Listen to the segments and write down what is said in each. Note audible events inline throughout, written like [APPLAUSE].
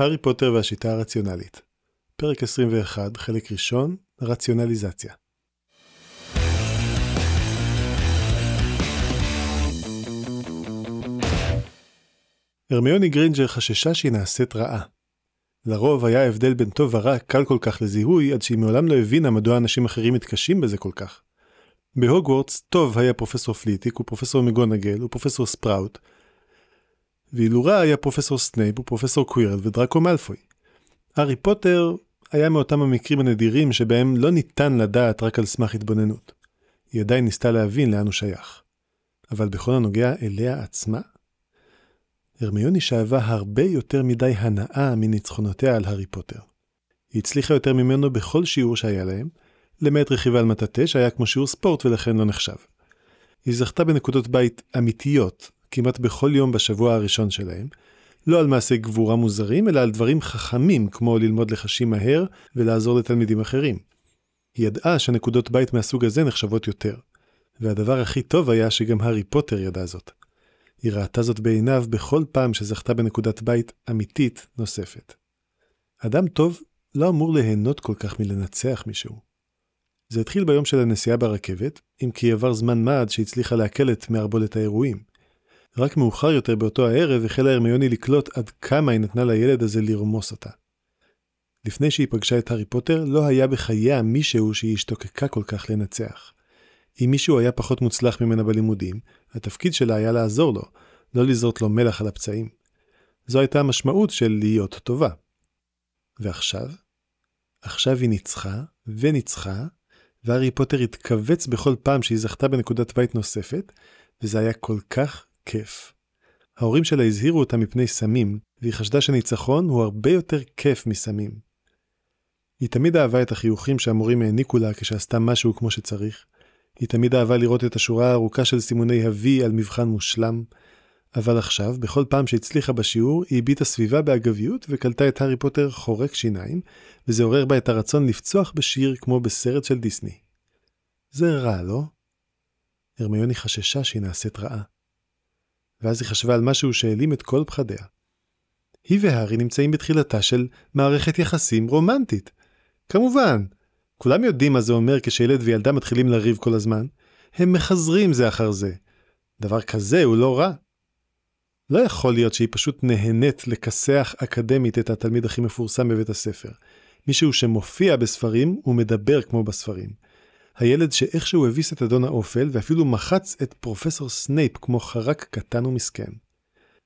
הארי פוטר והשיטה הרציונלית פרק 21, חלק ראשון, רציונליזציה. הרמיוני גרינג'ר חששה שהיא נעשית רעה. לרוב היה ההבדל בין טוב ורע קל כל כך לזיהוי, עד שהיא מעולם לא הבינה מדוע אנשים אחרים מתקשים בזה כל כך. בהוגוורטס טוב היה פרופסור פליטוויק ופרופסור מקגונגל ופרופסור ספראוט, ואילו רע היה פרופסור סנייפ ופרופסור קווירל ודראקו מאלפוי. הארי פוטר היה מאותם המקרים הנדירים שבהם לא ניתן לדעת רק על סמך התבוננות. היא עדיין ניסתה להבין לאן הוא שייך. אבל בכל הנוגע אליה עצמה, הרמיוני שאבה הרבה יותר מדי הנאה מניצחונותיה על הארי פוטר. היא הצליחה יותר ממנו בכל שיעור שהיה להם, למעט רכיבה על מטאטה שהיה כמו שיעור ספורט ולכן לא נחשב. היא זכתה בנקודות בית אמיתיות כמעט בכל יום בשבוע הראשון שלהם, לא על מעשי גבורה מוזרים, אלא על דברים חכמים כמו ללמוד לחשים מהר ולעזור לתלמידים אחרים. היא ידעה שנקודות בית מהסוג הזה נחשבות יותר. והדבר הכי טוב היה שגם הארי פוטר ידע זאת. היא ראתה זאת בעיניו בכל פעם שזכתה בנקודת בית אמיתית נוספת. אדם טוב לא אמור ליהנות כל כך מלנצח מישהו. זה התחיל ביום של הנסיעה ברכבת, אם כי עבר זמן מה עד שהצליחה לעכל את מערבולת האירועים. רק מאוחר יותר באותו הערב החלה הרמיוני לקלוט עד כמה היא נתנה לילד הזה לרמוס אותה. לפני שהיא פגשה את הארי פוטר, לא היה בחייה מישהו שהיא השתוקקה כל כך לנצח. אם מישהו היה פחות מוצלח ממנה בלימודים, התפקיד שלה היה לעזור לו, לא לזרות לו מלח על הפצעים. זו הייתה המשמעות של להיות טובה. ועכשיו? עכשיו היא ניצחה, וניצחה, והארי פוטר התכווץ בכל פעם שהיא זכתה בנקודת בית נוספת, וזה היה כל כך כיף. ההורים שלה הזהירו אותה מפני סמים, והיא חשדה שניצחון הוא הרבה יותר כיף מסמים. היא תמיד אהבה את החיוכים שהמורים העניקו לה כשעשתה משהו כמו שצריך. היא תמיד אהבה לראות את השורה הארוכה של סימוני ה-V על מבחן מושלם. אבל עכשיו, בכל פעם שהצליחה בשיעור, היא הביטה סביבה באגביות וקלטה את הארי פוטר חורק שיניים, וזה עורר בה את הרצון לפצוח בשיר כמו בסרט של דיסני. זה רע, לא? הרמיוני חששה שהיא נעשית רעה. ואז היא חשבה על משהו שהעלים את כל פחדיה. היא והארי נמצאים בתחילתה של מערכת יחסים רומנטית. כמובן, כולם יודעים מה זה אומר כשילד וילדה מתחילים לריב כל הזמן. הם מחזרים זה אחר זה. דבר כזה הוא לא רע. לא יכול להיות שהיא פשוט נהנית לכסח אקדמית את התלמיד הכי מפורסם בבית הספר. מישהו שמופיע בספרים ומדבר כמו בספרים. הילד שאיכשהו הביס את אדון האופל ואפילו מחץ את פרופסור סנייפ כמו חרק קטן ומסכן.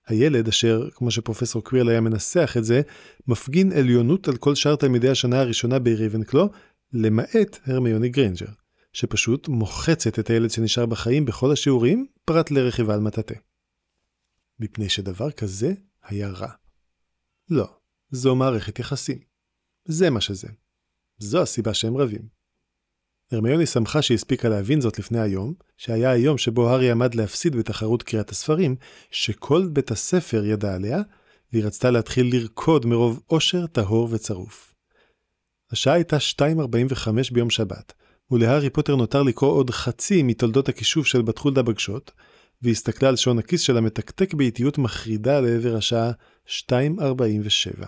הילד אשר, כמו שפרופסור קווירל היה מנסח את זה, מפגין עליונות על כל שאר תלמידי השנה הראשונה ברייבנקלו, למעט הרמיוני גרינג'ר, שפשוט מוחצת את הילד שנשאר בחיים בכל השיעורים, פרט לרכיבה על מטאטה. מפני שדבר כזה היה רע. לא, זו מערכת יחסים. זה מה שזה. זו הסיבה שהם רבים. הרמיוני שמחה שהספיקה להבין זאת לפני היום, שהיה היום שבו הארי עמד להפסיד בתחרות קריאת הספרים, שכל בית הספר ידע עליה, והיא רצתה להתחיל לרקוד מרוב אושר טהור וצרוף. השעה הייתה 2.45 ביום שבת, ולהארי פוטר נותר לקרוא עוד חצי מתולדות הכישוף של בתחולדה בגשות, והסתכלה על שעון הכיס שלה מתקתק באיטיות מחרידה לעבר השעה 2.47.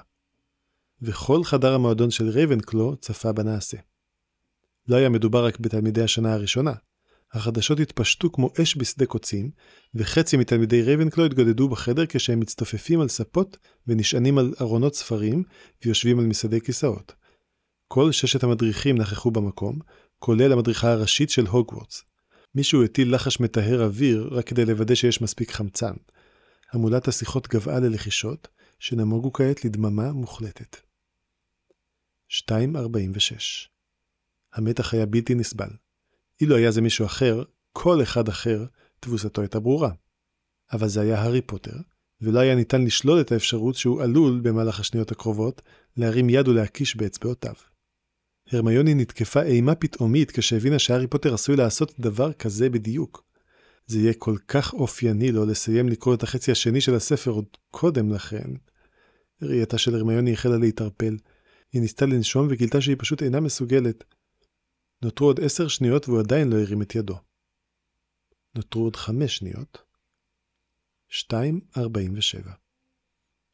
וכל חדר המועדון של רייבנקלו צפה בנעשה. לא היה מדובר רק בתלמידי השנה הראשונה. החדשות התפשטו כמו אש בשדה קוצים, וחצי מתלמידי רייבנקלו התגודדו בחדר כשהם מצטופפים על ספות ונשענים על ארונות ספרים ויושבים על מסעדי כיסאות. כל ששת המדריכים נכחו במקום, כולל המדריכה הראשית של הוגוורטס. מישהו הטיל לחש מטהר אוויר רק כדי לוודא שיש מספיק חמצן. המולת השיחות גבעה ללחישות, שנמוגו כעת לדממה מוחלטת. 2.46 המתח היה בלתי נסבל. אילו היה זה מישהו אחר, כל אחד אחר, תבוסתו הייתה ברורה. אבל זה היה הארי פוטר, ולא היה ניתן לשלול את האפשרות שהוא עלול, במהלך השניות הקרובות, להרים יד ולהקיש באצבעותיו. הרמיוני נתקפה אימה פתאומית כשהבינה שהארי פוטר עשוי לעשות דבר כזה בדיוק. זה יהיה כל כך אופייני לו לסיים לקרוא את החצי השני של הספר עוד קודם לכן. ראייתה של הרמיוני החלה להתערפל. היא ניסתה לנשום וגילתה שהיא פשוט אינה מסוגלת. נותרו עוד עשר שניות והוא עדיין לא הרים את ידו. נותרו עוד חמש שניות. 2.47.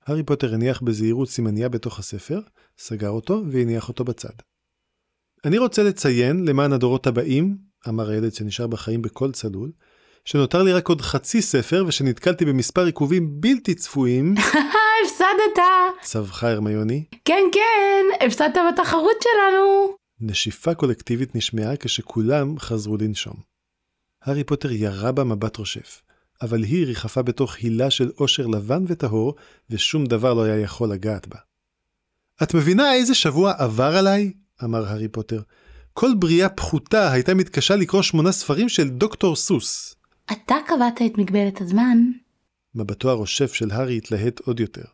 הארי פוטר הניח בזהירות סימניה בתוך הספר, סגר אותו והניח אותו בצד. אני רוצה לציין, למען הדורות הבאים, אמר הילד שנשאר בחיים בקול צלול, שנותר לי רק עוד חצי ספר ושנתקלתי במספר עיכובים בלתי צפויים. [LAUGHS] הפסדת! צווחה הרמיוני. כן, כן, הפסדת בתחרות שלנו! נשיפה קולקטיבית נשמעה כשכולם חזרו לנשום. הארי פוטר ירה בה מבט רושף, אבל היא ריחפה בתוך הילה של אושר לבן וטהור, ושום דבר לא היה יכול לגעת בה. את מבינה איזה שבוע עבר עליי? אמר הארי פוטר. כל בריאה פחותה הייתה מתקשה לקרוא שמונה ספרים של דוקטור סוס. אתה קבעת את מגבלת הזמן. מבטו הרושף של הארי התלהט עוד יותר.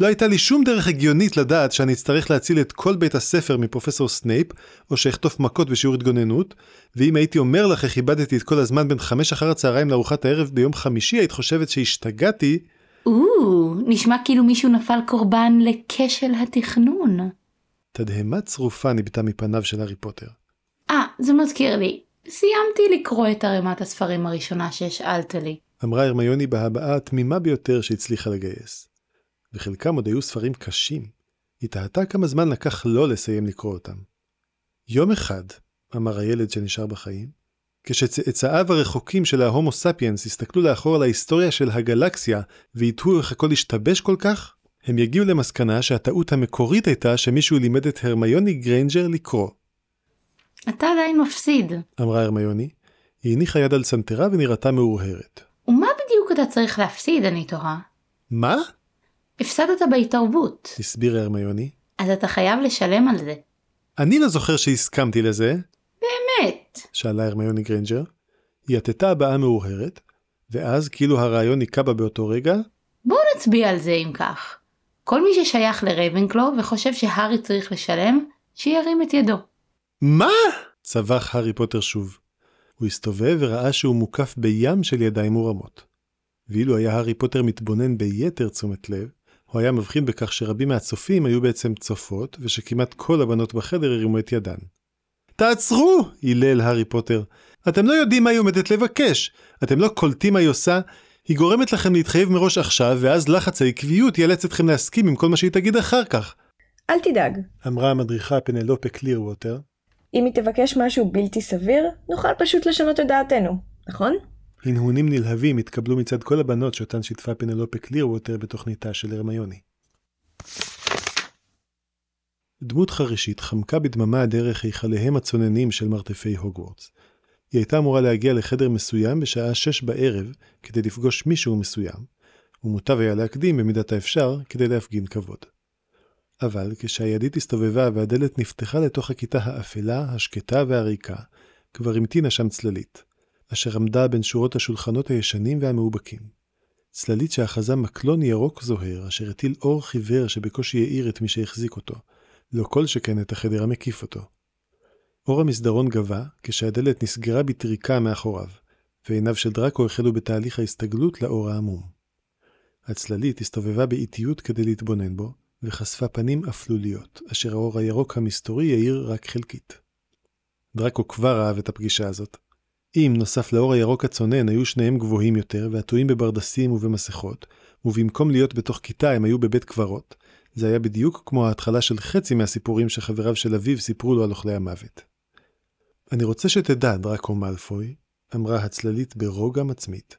לא הייתה לי שום דרך הגיונית לדעת שאני אצטרך להציל את כל בית הספר מפרופסור סנייפ, או שאחטוף מכות בשיעור התגוננות, ואם הייתי אומר לך איך איבדתי את כל הזמן בין חמש אחר הצהריים לארוחת הערב ביום חמישי, היית חושבת שהשתגעתי. או, נשמע כאילו מישהו נפל קורבן לכשל התכנון. תדהמה צרופה ניבטה מפניו של הארי פוטר. אה, זה מזכיר לי. סיימתי לקרוא את ערימת הספרים הראשונה שהשאלת לי. אמרה הרמיוני בהבעה התמימה ביותר שהצליחה לגייס. וחלקם עוד היו ספרים קשים. היא תהתה כמה זמן לקח לו לסיים לקרוא אותם. יום אחד, אמר הילד שנשאר בחיים, כשצאצאיו הרחוקים של ההומו ספיאנס יסתכלו לאחור על ההיסטוריה של הגלקסיה ויתהו איך הכל השתבש כל כך, הם יגיעו למסקנה שהטעות המקורית הייתה שמישהו לימד את הרמיוני גריינג'ר לקרוא. אתה עדיין מפסיד. אמרה הרמיוני. היא הניחה יד על סנטרה ונראתה מהורהרת. ומה בדיוק אתה צריך להפסיד, אני תוהה? מה? הפסדת בהתערבות. הסבירה הרמיוני. אז אתה חייב לשלם על זה. אני לא זוכר שהסכמתי לזה, באמת. שאלה הרמיוני גריינג'ר. היא עטתה הבעה מהורהרת, ואז, כאילו הרעיון היכה בה באותו רגע, בואו נצביע על זה אם כך. כל מי ששייך לרייבנקלו וחושב שהארי צריך לשלם, שירים את ידו. מה? צווח הארי פוטר שוב. הוא הסתובב וראה שהוא מוקף בים של ידיים מורמות. ואילו היה הארי פוטר מתבונן ביתר תשומת לב, הוא היה מבחין בכך שרבים מהצופים היו בעצם צופות, ושכמעט כל הבנות בחדר הרימו את ידן. תעצרו! הילל הארי פוטר. אתם לא יודעים מה היא עומדת לבקש. אתם לא קולטים מה היא עושה. היא גורמת לכם להתחייב מראש עכשיו, ואז לחץ העקביות יאלץ אתכם להסכים עם כל מה שהיא תגיד אחר כך. אל תדאג. אמרה המדריכה פנלופה קלירווטר. אם היא תבקש משהו בלתי סביר, נוכל פשוט לשנות את דעתנו, נכון? הנהונים נלהבים התקבלו מצד כל הבנות שאותן שיתפה פנלופה קלירווטר בתוכניתה של הרמיוני. דמות חרישית חמקה בדממה דרך היכליהם הצוננים של מרתפי הוגוורטס. היא הייתה אמורה להגיע לחדר מסוים בשעה שש בערב כדי לפגוש מישהו מסוים, ומוטב היה להקדים במידת האפשר כדי להפגין כבוד. אבל כשהידית הסתובבה והדלת נפתחה לתוך הכיתה האפלה, השקטה והריקה, כבר המתינה שם צללית, אשר עמדה בין שורות השולחנות הישנים והמאובקים. צללית שאחזה מקלון ירוק זוהר, אשר הטיל אור חיוור שבקושי האיר את מי שהחזיק אותו, לא כל שכן את החדר המקיף אותו. אור המסדרון גבה, כשהדלת נסגרה בטריקה מאחוריו, ועיניו של דראקו החלו בתהליך ההסתגלות לאור העמום. הצללית הסתובבה באיטיות כדי להתבונן בו, וחשפה פנים אפלוליות, אשר האור הירוק המסתורי יאיר רק חלקית. דראקו כבר אהב את הפגישה הזאת. אם נוסף לאור הירוק הצונן היו שניהם גבוהים יותר, ועטויים בברדסים ובמסכות, ובמקום להיות בתוך כיתה הם היו בבית קברות, זה היה בדיוק כמו ההתחלה של חצי מהסיפורים שחבריו של אביו סיפרו לו על אוכלי המוות. אני רוצה שתדע, דראקו מאלפוי, אמרה הצללית ברוגע מצמית,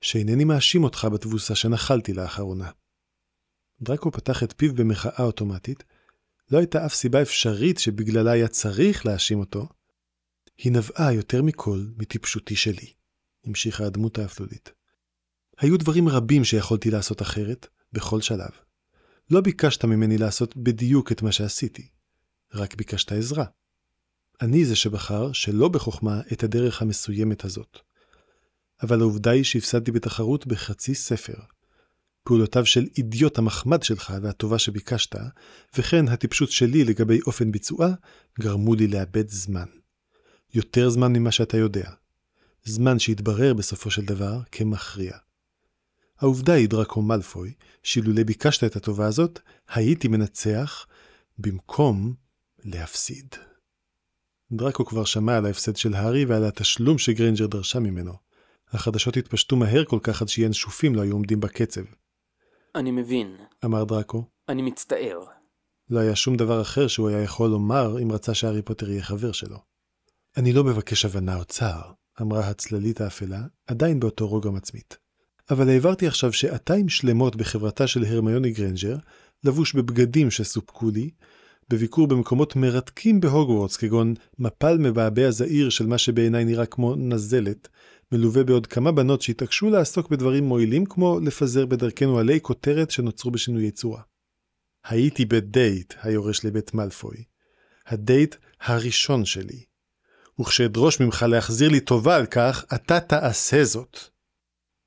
שאינני מאשים אותך בתבוסה שנחלתי לאחרונה. דראקו פתח את פיו במחאה אוטומטית, לא הייתה אף סיבה אפשרית שבגללה היה צריך להאשים אותו. היא נבעה יותר מכל מטיפשותי שלי, המשיכה הדמות האפלולית. היו דברים רבים שיכולתי לעשות אחרת, בכל שלב. לא ביקשת ממני לעשות בדיוק את מה שעשיתי, רק ביקשת עזרה. אני זה שבחר, שלא בחוכמה, את הדרך המסוימת הזאת. אבל העובדה היא שהפסדתי בתחרות בחצי ספר. פעולותיו של אידיוט המחמד שלך והטובה שביקשת, וכן הטיפשות שלי לגבי אופן ביצועה, גרמו לי לאבד זמן. יותר זמן ממה שאתה יודע. זמן שהתברר בסופו של דבר כמכריע. העובדה היא, דרקו מלפוי, שאילולא ביקשת את הטובה הזאת, הייתי מנצח במקום להפסיד. דרקו כבר שמע על ההפסד של הארי ועל התשלום שגריינג'ר דרשה ממנו. החדשות התפשטו מהר כל כך עד שינשופים לא היו עומדים בקצב. אני מבין. אמר דראקו. אני מצטער. לא היה שום דבר אחר שהוא היה יכול לומר אם רצה שהארי פוטר יהיה חבר שלו. אני לא מבקש הבנה או צער, אמרה הצללית האפלה, עדיין באותו רוגע מצמית. אבל העברתי עכשיו שעתיים שלמות בחברתה של הרמיוני גרנג'ר, לבוש בבגדים שסופקו לי, בביקור במקומות מרתקים בהוגוורטס, כגון מפל מבעבע זעיר של מה שבעיניי נראה כמו נזלת, מלווה בעוד כמה בנות שהתעקשו לעסוק בדברים מועילים כמו לפזר בדרכנו עלי כותרת שנוצרו בשינויי צורה. הייתי בדייט, היורש לבית מלפוי. הדייט הראשון שלי. וכשאדרוש ממך להחזיר לי טובה על כך, אתה תעשה זאת.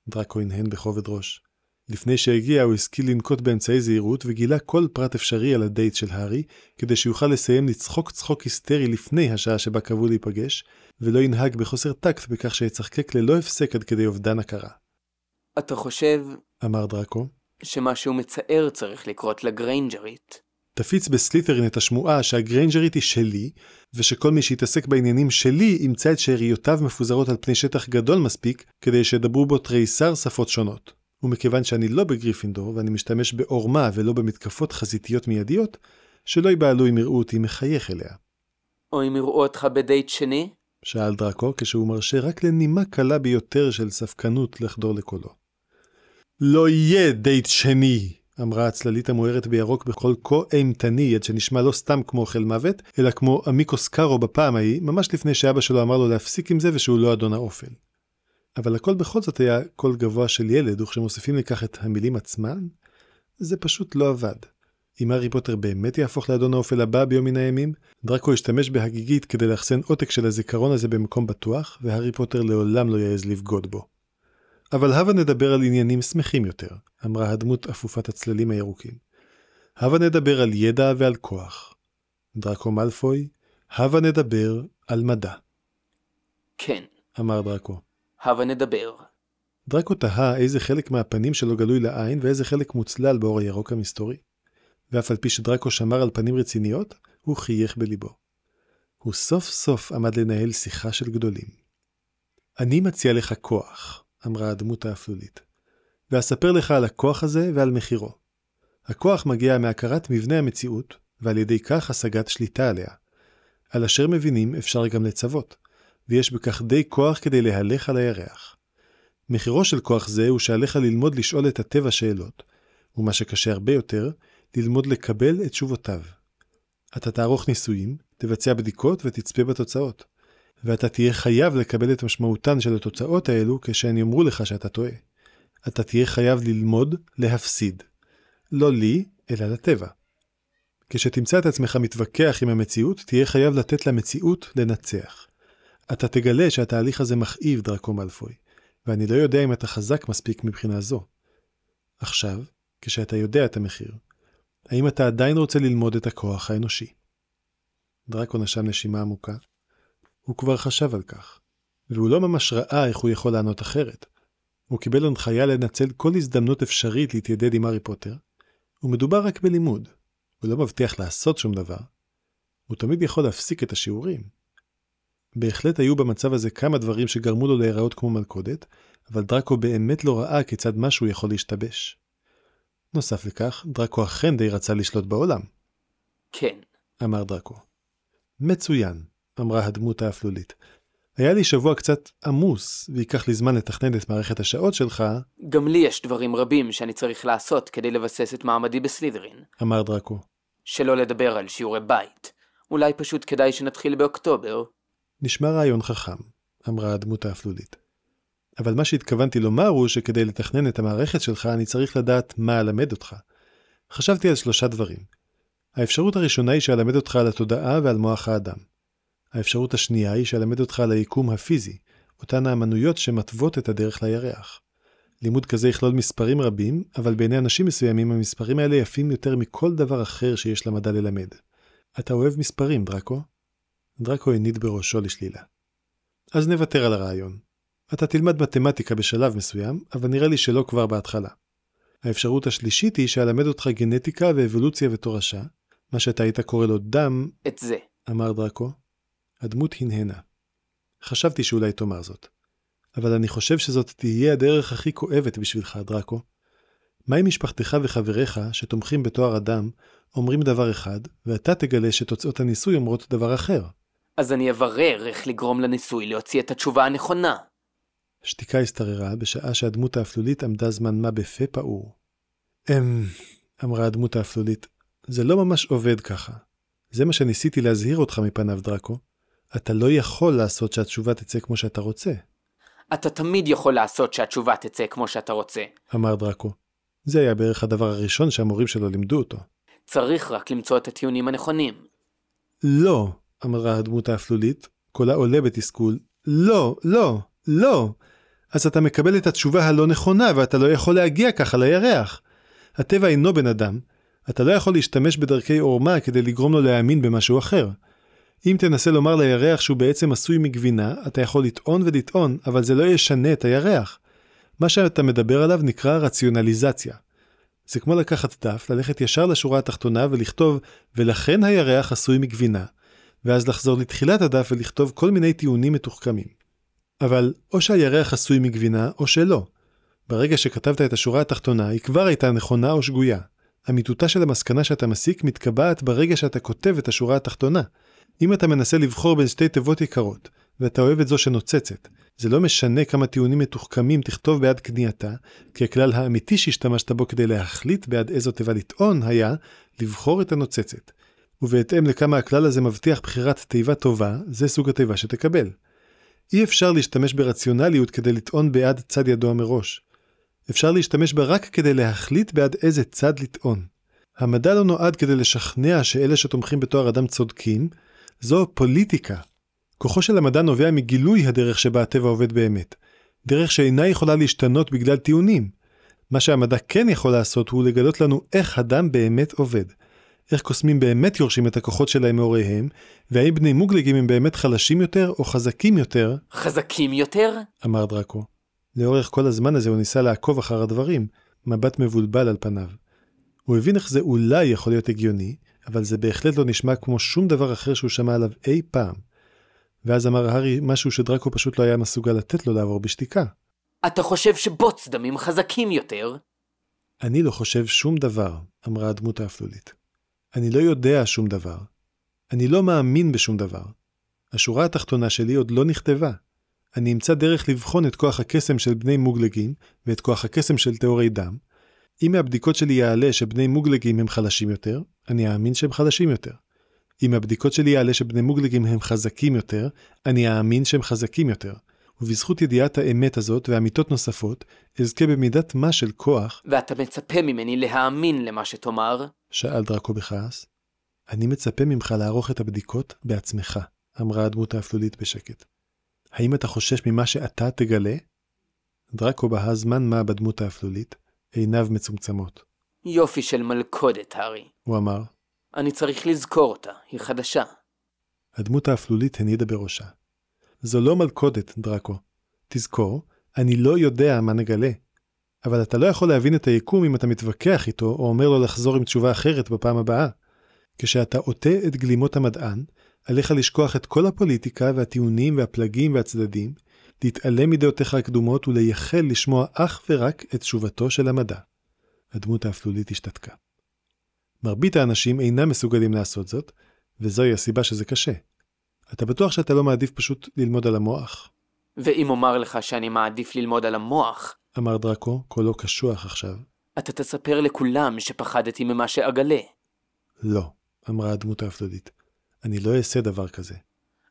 דראקו הנהן בכובד ראש. לפני שהגיע הוא השכיל לנקוט באמצעי זהירות וגילה כל פרט אפשרי על הדייט של הארי, כדי שיוכל לסיים לצחוק צחוק היסטרי לפני השעה שבה קבעו להיפגש, ולא ינהג בחוסר טקט בכך שיצחקק ללא הפסק עד כדי אובדן הכרה. אתה חושב אמר דראקו, שמשהו מצער צריך לקרות לגריינג'רית? תפיץ בסלית'רין את השמועה שהגריינג'רית היא שלי, ושכל מי שיתעסק בעניינים שלי ימצא את שאריותיו מפוזרות על פני שטח גדול מספיק כדי שידברו בו תריסר שפות שונות. ומכיוון שאני לא בגריפינדור ואני משתמש בעורמה ולא במתקפות חזיתיות מיידיות, שלא ייבהלו אם יראו אותי מחייך אליה. או אם יראו אותך בדייט שני? שאל דראקו כשהוא מרשה רק לנימה קלה ביותר של ספקנות לחדור לקולו. לא יהיה דייט שני! אמרה הצללית המוארת בירוק בקול כה אימתני עד שנשמע לא סתם כמו אוכל מוות, אלא כמו עמיקוס קארו בפעם ההיא, ממש לפני שאבא שלו אמר לו להפסיק עם זה ושהוא לא אדון האופל. אבל הקול בכל זאת היה קול גבוה של ילד, וכשמוסיפים לכך את המילים עצמן, זה פשוט לא עבד. אם הארי פוטר באמת יהפוך לאדון האופל הבא ביום מן הימים, דראקו ישתמש בהגיגית כדי לאחסן עותק של הזיכרון הזה במקום בטוח, והארי פוטר לעולם לא יעז לבגוד בו. אבל הבה נדבר על עניינים שמחים יותר, אמרה הדמות אפופת הצללים הירוקים. הבה נדבר על ידע ועל כוח. דראקו מאלפוי, הבה נדבר על מדע. כן, אמר דראקו. הבה נדבר. דראקו תהה איזה חלק מהפנים שלו גלוי לעין ואיזה חלק מוצלל באור הירוק המסתורי. ואף על פי שדראקו שמר על פנים רציניות, הוא חייך בליבו. הוא סוף סוף עמד לנהל שיחה של גדולים. אני מציע לך כוח, אמרה הדמות האפלולית, ואספר לך על הכוח הזה ועל מחירו. הכוח מגיע מהכרת מבנה המציאות, ועל ידי כך השגת שליטה עליה. על אשר מבינים אפשר גם לצוות, ויש בכך די כוח כדי להלך על הירח. מחירו של כוח זה הוא שעליך ללמוד לשאול את הטבע שאלות, ומה שקשה הרבה יותר, ללמוד לקבל את תשובותיו. אתה תערוך ניסויים, תבצע בדיקות ותצפה בתוצאות. ואתה תהיה חייב לקבל את משמעותן של התוצאות האלו כשהן יאמרו לך שאתה טועה. אתה תהיה חייב ללמוד להפסיד. לא לי, אלא לטבע. כשתמצא את עצמך מתווכח עם המציאות, תהיה חייב לתת למציאות לנצח. אתה תגלה שהתהליך הזה מכאיב, דרקו מאלפוי, ואני לא יודע אם אתה חזק מספיק מבחינה זו. עכשיו, כשאתה יודע את המחיר, האם אתה עדיין רוצה ללמוד את הכוח האנושי? דרקו נשם נשימה עמוקה. הוא כבר חשב על כך, והוא לא ממש ראה איך הוא יכול לענות אחרת. הוא קיבל הנחיה לנצל כל הזדמנות אפשרית להתיידד עם הארי פוטר, ומדובר רק בלימוד. הוא לא מבטיח לעשות שום דבר. הוא תמיד יכול להפסיק את השיעורים. בהחלט היו במצב הזה כמה דברים שגרמו לו להיראות כמו מלכודת, אבל דרקו באמת לא ראה כיצד משהו יכול להשתבש. נוסף לכך, דרקו אכן די רצה לשלוט בעולם. כן. אמר דרקו. מצוין, אמרה הדמות האפלולית. היה לי שבוע קצת עמוס, וייקח לי זמן לתכנן את מערכת השעות שלך, גם לי יש דברים רבים שאני צריך לעשות כדי לבסס את מעמדי בסלידרין. אמר דרקו. שלא לדבר על שיעורי בית. אולי פשוט כדאי שנתחיל באוקטובר. נשמע רעיון חכם, אמרה הדמות האפלולית. אבל מה שהתכוונתי לומר הוא שכדי לתכנן את המערכת שלך אני צריך לדעת מה אלמד אותך. חשבתי על שלושה דברים. האפשרות הראשונה היא שאלמד אותך על התודעה ועל מוח האדם. האפשרות השנייה היא שאלמד אותך על היקום הפיזי, אותן האמנויות שמתוות את הדרך לירח. לימוד כזה יכלול מספרים רבים, אבל בעיני אנשים מסוימים המספרים האלה יפים יותר מכל דבר אחר שיש למדע ללמד. אתה אוהב מספרים, דרקו? דרקו הניד בראשו לשלילה. אז נוותר על הרעיון. אתה תלמד מתמטיקה בשלב מסוים, אבל נראה לי שלא כבר בהתחלה. האפשרות השלישית היא שאלמד אותך גנטיקה ואבולוציה ותורשה, מה שאתה היית קורא לו דם, את זה. אמר דרקו. הדמות הנהנה. חשבתי שאולי תאמר זאת. אבל אני חושב שזאת תהיה הדרך הכי כואבת בשבילך, דרקו. מה אם משפחתך וחבריך, שתומכים בתואר אדם, אומרים דבר אחד, ואתה תגלה שתוצאות הניסוי אומרות דבר אחר? אז אני אברר איך לגרום לניסוי להוציא את התשובה הנכונה. שתיקה השתררה בשעה שהדמות האפלולית עמדה זמן מה בפה פעור. אמ... אמרה הדמות האפלולית, זה לא ממש עובד ככה. זה מה שניסיתי להזהיר אותך מפניו, דראקו. אתה לא יכול לעשות שהתשובה תצא כמו שאתה רוצה, אתה תמיד יכול לעשות שהתשובה תצא כמו שאתה רוצה. אמר דראקו. זה היה בערך הדבר הראשון שהמורים שלו לימדו אותו. צריך רק למצוא את הטיעונים הנכונים. לא, אמרה הדמות האפלולית, קולה עולה בתסכול. לא, לא, לא. אז אתה מקבל את התשובה הלא נכונה ואתה לא יכול להגיע ככה לירח. הטבע אינו בן אדם. אתה לא יכול להשתמש בדרכי עורמה כדי לגרום לו להאמין במשהו אחר. אם תנסה לומר לירח שהוא בעצם עשוי מגבינה, אתה יכול לטעון ולטעון, אבל זה לא ישנה את הירח. מה שאתה מדבר עליו נקרא רציונליזציה. זה כמו לקחת דף, ללכת ישר לשורה התחתונה ולכתוב ולכן הירח עשוי מגבינה, ואז לחזור לתחילת הדף ולכתוב כל מיני טיעונים מתוחכמים. אבל או שהירח עשוי מגבינה או שלא. ברגע שכתבת את השורה התחתונה, היא כבר הייתה נכונה או שגויה. אמיתותה של המסקנה שאתה מסיק מתקבעת ברגע שאתה כותב את השורה התחתונה. אם אתה מנסה לבחור בין שתי תיבות יקרות, ואתה אוהב את זו שנוצצת, זה לא משנה כמה טיעונים מתוחכמים תכתוב בעד קנייתה, כי הכלל האמיתי שהשתמשת בו כדי להחליט בעד איזו תיבה לטעון היה לבחור את הנוצצת. ובהתאם לכמה הכלל הזה מבטיח בחירת תיבה טובה, זה סוג התיבה שתקבל. אי אפשר להשתמש ברציונליות כדי לטעון בעד צד ידוע מראש. אפשר להשתמש בה רק כדי להחליט בעד איזה צד לטעון. המדע לא נועד כדי לשכנע שאלה שתומכים בתואר אדם צודקים, זו פוליטיקה. כוחו של המדע נובע מגילוי הדרך שבה הטבע עובד באמת. דרך שאינה יכולה להשתנות בגלל טיעונים. מה שהמדע כן יכול לעשות הוא לגלות לנו איך הדם באמת עובד. איך קוסמים באמת יורשים את הכוחות שלהם מהוריהם, והאם בני מוגלגים הם באמת חלשים יותר או חזקים יותר, חזקים יותר? אמר דראקו. לאורך כל הזמן הזה הוא ניסה לעקוב אחר הדברים, מבט מבולבל על פניו. הוא הבין איך זה אולי יכול להיות הגיוני, אבל זה בהחלט לא נשמע כמו שום דבר אחר שהוא שמע עליו אי פעם. ואז אמר הארי משהו שדראקו פשוט לא היה מסוגל לתת לו לעבור בשתיקה. אתה חושב שבוץ דמים חזקים יותר? אני לא חושב שום דבר, אמרה הדמות האפלולית. אני לא יודע שום דבר. אני לא מאמין בשום דבר. השורה התחתונה שלי עוד לא נכתבה. אני אמצא דרך לבחון את כוח הקסם של בני מוגלגים ואת כוח הקסם של טהורי דם. אם מהבדיקות שלי יעלה שבני מוגלגים הם חלשים יותר, אני אאמין שהם חלשים יותר. אם מהבדיקות שלי יעלה שבני מוגלגים הם חזקים יותר, אני אאמין שהם חזקים יותר. ובזכות ידיעת האמת הזאת ואמיתות נוספות, אזכה במידת מה של כוח, ואתה מצפה ממני להאמין למה שתאמר? שאל דראקו בכעס. אני מצפה ממך לערוך את הבדיקות בעצמך, אמרה הדמות האפלולית בשקט. האם אתה חושש ממה שאתה תגלה? דראקו בהה זמן מה בדמות האפלולית, עיניו מצומצמות. יופי של מלכודת, הארי. הוא אמר, אני צריך לזכור אותה, היא חדשה. הדמות האפלולית הנידה בראשה. זו לא מלכודת, דראקו. תזכור, אני לא יודע מה נגלה. אבל אתה לא יכול להבין את היקום אם אתה מתווכח איתו, או אומר לו לחזור עם תשובה אחרת בפעם הבאה. כשאתה עוטה את גלימות המדען, עליך לשכוח את כל הפוליטיקה והטיעונים והפלגים והצדדים, להתעלם מדעותיך הקדומות ולייחל לשמוע אך ורק את תשובתו של המדע. הדמות האפלולית השתתקה. מרבית האנשים אינם מסוגלים לעשות זאת, וזוהי הסיבה שזה קשה. אתה בטוח שאתה לא מעדיף פשוט ללמוד על המוח? ואם אומר לך שאני מעדיף ללמוד על המוח, אמר דראקו, קולו קשוח עכשיו. אתה תספר לכולם שפחדתי ממה שאגלה. לא, אמרה הדמות האפלולית. אני לא אעשה דבר כזה.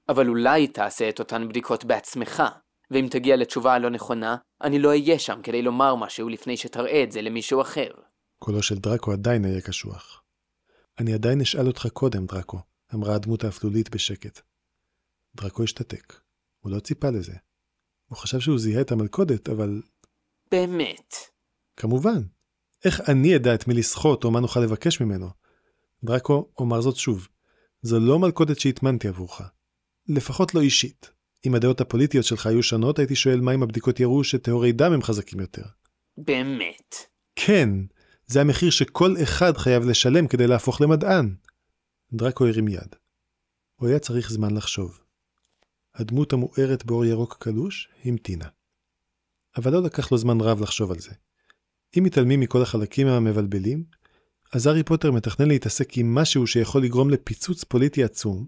אבל אולי תעשה את אותן בדיקות בעצמך, ואם תגיע לתשובה הלא נכונה, אני לא אהיה שם כדי לומר משהו לפני שתראה את זה למישהו אחר. קולו של דראקו עדיין היה קשוח. אני עדיין אשאל אותך קודם, דראקו, אמרה הדמות האפלולית בשקט. דראקו השתתק. הוא לא ציפה לזה. הוא חשב שהוא זיהה את המלכודת, אבל באמת. כמובן. איך אני אדע את מי לסחוט או מה נוכל לבקש ממנו? דראקו, אומר זאת שוב. זו לא מלכודת שהטמנתי עבורך. לפחות לא אישית. אם הדעות הפוליטיות שלך היו שונות, הייתי שואל מה אם הבדיקות יראו שטהורי דם הם חזקים יותר. באמת. כן, זה המחיר שכל אחד חייב לשלם כדי להפוך למדען. דראקו הרים יד. הוא היה צריך זמן לחשוב. הדמות המוארת באור ירוק קלוש המתינה. אבל לא לקח לו זמן רב לחשוב על זה. אם מתעלמים מכל החלקים המבלבלים, אז הארי פוטר מתכנן להתעסק עם משהו שיכול לגרום לפיצוץ פוליטי עצום,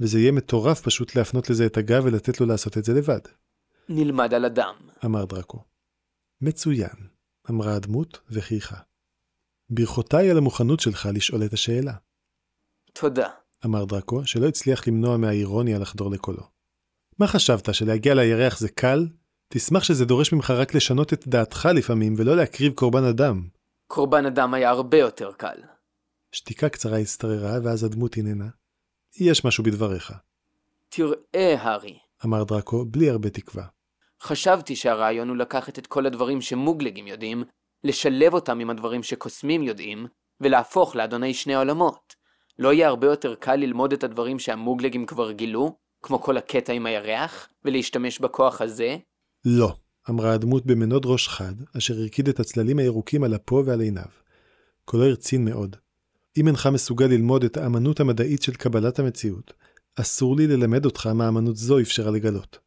וזה יהיה מטורף פשוט להפנות לזה את הגב ולתת לו לעשות את זה לבד, נלמד על אדם. אמר דרקו. מצוין, אמרה הדמות וחייכה. ברכותיי על המוכנות שלך לשאול את השאלה, תודה. אמר דרקו, שלא הצליח למנוע מהאירוניה לחדור לקולו. מה חשבת, שלהגיע לירח זה קל? תשמח שזה דורש ממך רק לשנות את דעתך לפעמים, ולא להקריב קורבן אדם. קורבן אדם היה הרבה יותר קל. שתיקה קצרה הצטררה, ואז הדמות הננה. יש משהו בדבריך, תראה, הארי, אמר דרקו, בלי הרבה תקווה. חשבתי שהרעיון הוא לקחת את כל הדברים שמוגלגים יודעים, לשלב אותם עם הדברים שקוסמים יודעים, ולהפוך לאדוני שני העולמות. לא יהיה הרבה יותר קל ללמוד את הדברים שהמוגלגים כבר גילו, כמו כל הקטע עם הירח, ולהשתמש בכוח הזה? לא, אמרה הדמות במנוד ראש חד, אשר הרקיד את הצללים הירוקים על אפו ועל עיניו. קולו הרצין מאוד. אם אינך מסוגל ללמוד את האמנות המדעית של קבלת המציאות, אסור לי ללמד אותך מה אמנות זו אפשרה לגלות.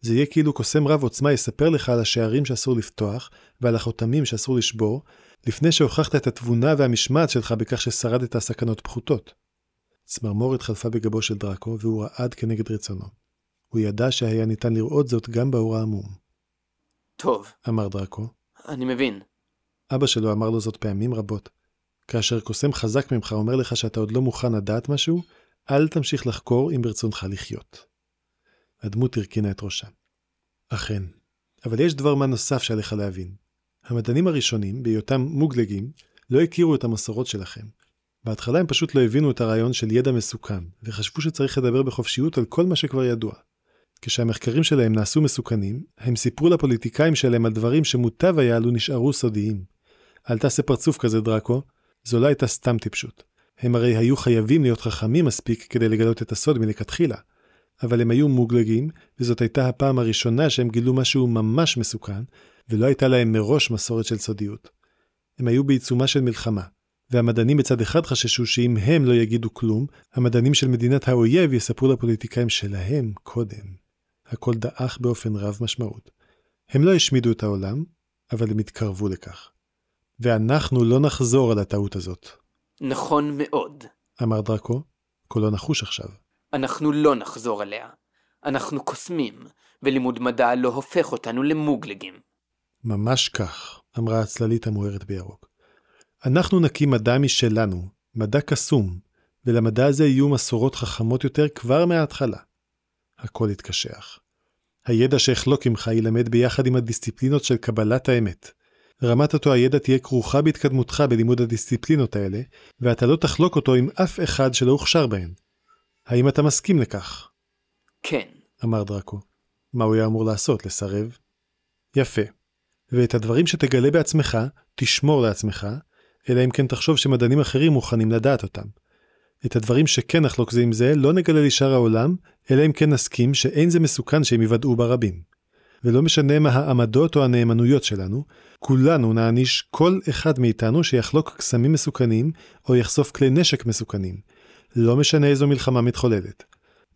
זה יהיה כאילו קוסם רב עוצמה יספר לך על השערים שאסור לפתוח, ועל החותמים שאסור לשבור, לפני שהוכחת את התבונה והמשמעת שלך בכך ששרדת סכנות פחותות. צמרמורת חלפה בגבו של דראקו, והוא רעד כנגד רצונו. הוא ידע שהיה ניתן לראות זאת גם באור העמום. טוב, אמר דראקו. אני מבין. אבא שלו אמר לו זאת פעמים רבות. כאשר קוסם חזק ממך אומר לך שאתה עוד לא מוכן לדעת משהו, אל תמשיך לחקור אם ברצונך לחיות. הדמות הרכינה את ראשה. אכן, אבל יש דבר מה נוסף שעליך להבין. המדענים הראשונים, בהיותם מוגלגים, לא הכירו את המסורות שלכם. בהתחלה הם פשוט לא הבינו את הרעיון של ידע מסוכן, וחשבו שצריך לדבר בחופשיות על כל מה שכבר ידוע. כשהמחקרים שלהם נעשו מסוכנים, הם סיפרו לפוליטיקאים שלהם על דברים שמוטב היה לו נשארו סודיים. אל תעשה פרצוף כזה, דראקו, זו לא הייתה סתם טיפשות. הם הרי היו חייבים להיות חכמים מספיק כדי לגלות את הסוד מלכתחילה. אבל הם היו מוגלגים, וזאת הייתה הפעם הראשונה שהם גילו משהו ממש מסוכן, ולא הייתה להם מראש מסורת של סודיות. הם היו בעיצומה של מלחמה, והמדענים מצד אחד חששו שאם הם לא יגידו כלום, המדענים של מדינת האויב יספרו לפוליטיקאים שלהם קודם. הכל דעך באופן רב משמעות. הם לא השמידו את העולם, אבל הם התקרבו לכך. ואנחנו לא נחזור על הטעות הזאת, נכון מאוד. אמר דרקו, קולו נחוש עכשיו. אנחנו לא נחזור עליה. אנחנו קוסמים, ולימוד מדע לא הופך אותנו למוגלגים. ממש כך, אמרה הצללית המוארת בירוק. אנחנו נקים מדע משלנו, מדע קסום, ולמדע הזה יהיו מסורות חכמות יותר כבר מההתחלה. הכל התקשח. הידע שאחלוק עמך ילמד ביחד עם הדיסציפלינות של קבלת האמת. רמת אותו הידע תהיה כרוכה בהתקדמותך בלימוד הדיסציפלינות האלה, ואתה לא תחלוק אותו עם אף אחד שלא הוכשר בהן. האם אתה מסכים לכך? כן, אמר דראקו. מה הוא היה אמור לעשות, לסרב? יפה. ואת הדברים שתגלה בעצמך, תשמור לעצמך, אלא אם כן תחשוב שמדענים אחרים מוכנים לדעת אותם. את הדברים שכן נחלוק זה עם זה, לא נגלה לשאר העולם, אלא אם כן נסכים שאין זה מסוכן שהם יוודאו ברבים. ולא משנה מה העמדות או הנאמנויות שלנו, כולנו נעניש כל אחד מאיתנו שיחלוק קסמים מסוכנים, או יחשוף כלי נשק מסוכנים. לא משנה איזו מלחמה מתחוללת.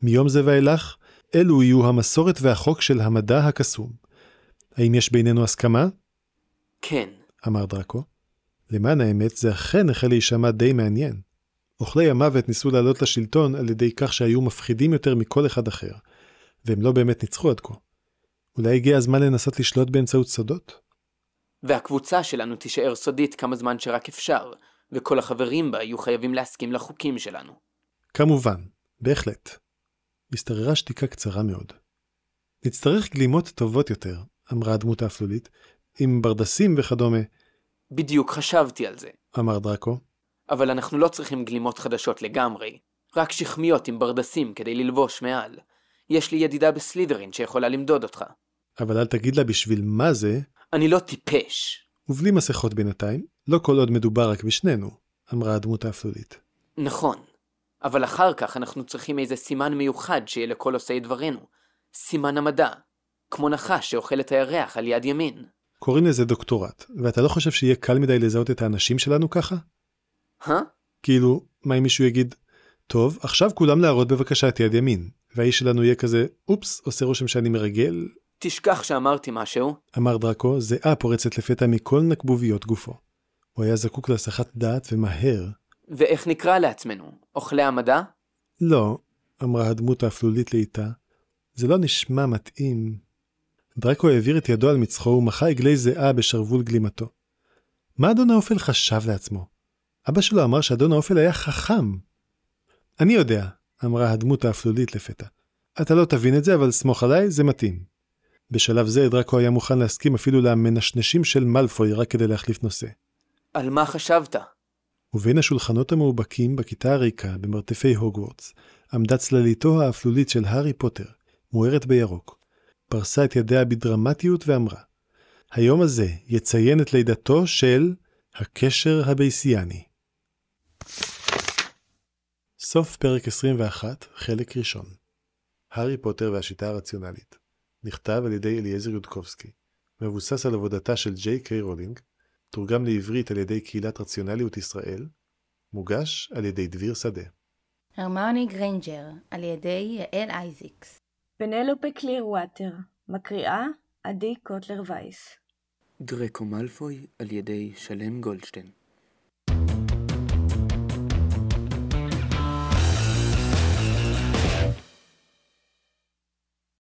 מיום זה ואילך, אלו יהיו המסורת והחוק של המדע הקסום. האם יש בינינו הסכמה? כן. אמר דראקו. למען האמת, זה אכן החל להישמע די מעניין. אוכלי המוות ניסו לעלות לשלטון על ידי כך שהיו מפחידים יותר מכל אחד אחר, והם לא באמת ניצחו עד כה. אולי הגיע הזמן לנסות לשלוט באמצעות סודות? והקבוצה שלנו תישאר סודית כמה זמן שרק אפשר, וכל החברים בה יהיו חייבים להסכים לחוקים שלנו. כמובן, בהחלט. השתררה שתיקה קצרה מאוד. נצטרך גלימות טובות יותר, אמרה הדמות האפלולית, עם ברדסים וכדומה, בדיוק חשבתי על זה. אמר דראקו. אבל אנחנו לא צריכים גלימות חדשות לגמרי, רק שכמיות עם ברדסים כדי ללבוש מעל. יש לי ידידה בסלידרין שיכולה למדוד אותך. אבל אל תגיד לה בשביל מה זה, אני לא טיפש. ובלי מסכות בינתיים, לא כל עוד מדובר רק בשנינו, אמרה הדמות האפלולית. נכון. אבל אחר כך אנחנו צריכים איזה סימן מיוחד שיהיה לכל עושי דברינו. סימן המדע. כמו נחש שאוכל את הירח על יד ימין. קוראים לזה דוקטורט, ואתה לא חושב שיהיה קל מדי לזהות את האנשים שלנו ככה? הא? כאילו, מה אם מישהו יגיד, טוב, עכשיו כולם להראות בבקשה את יד ימין, והאיש שלנו יהיה כזה, אופס, עושה רושם שאני מרגל, תשכח שאמרתי משהו. אמר דרקו, זיעה פורצת לפתע מכל נקבוביות גופו. הוא היה זקוק להסחת דעת ומהר. ואיך נקרא לעצמנו? אוכלי המדע? לא, אמרה הדמות האפלולית לאיתה, זה לא נשמע מתאים. דרקו העביר את ידו על מצחו ומחה עגלי זיעה בשרוול גלימתו. מה אדון האופל חשב לעצמו? אבא שלו אמר שאדון האופל היה חכם. אני יודע, אמרה הדמות האפלולית לפתע. אתה לא תבין את זה, אבל סמוך עליי, זה מתאים. בשלב זה דרקו היה מוכן להסכים אפילו למנשנשים של מאלפוי רק כדי להחליף נושא. על מה חשבת? ובין השולחנות המאובקים בכיתה הריקה במרתפי הוגוורטס, עמדה צלליתו האפלולית של הארי פוטר, מוארת בירוק. פרסה את ידיה בדרמטיות ואמרה, היום הזה יציין את לידתו של הקשר הבייסיאני. סוף פרק 21, חלק ראשון. הארי פוטר והשיטה הרציונלית. נכתב על ידי אליעזר יודקובסקי. מבוסס על עבודתה של ג'יי קיי רולינג. תורגם לעברית על ידי קהילת רציונליות ישראל. מוגש על ידי דביר שדה. הרמוני גריינג'ר, על ידי יעל אייזיקס. פנלופה קליר ווטר, מקריאה עדי קוטלר וייס. דרקו מלפוי על ידי שלם גולדשטיין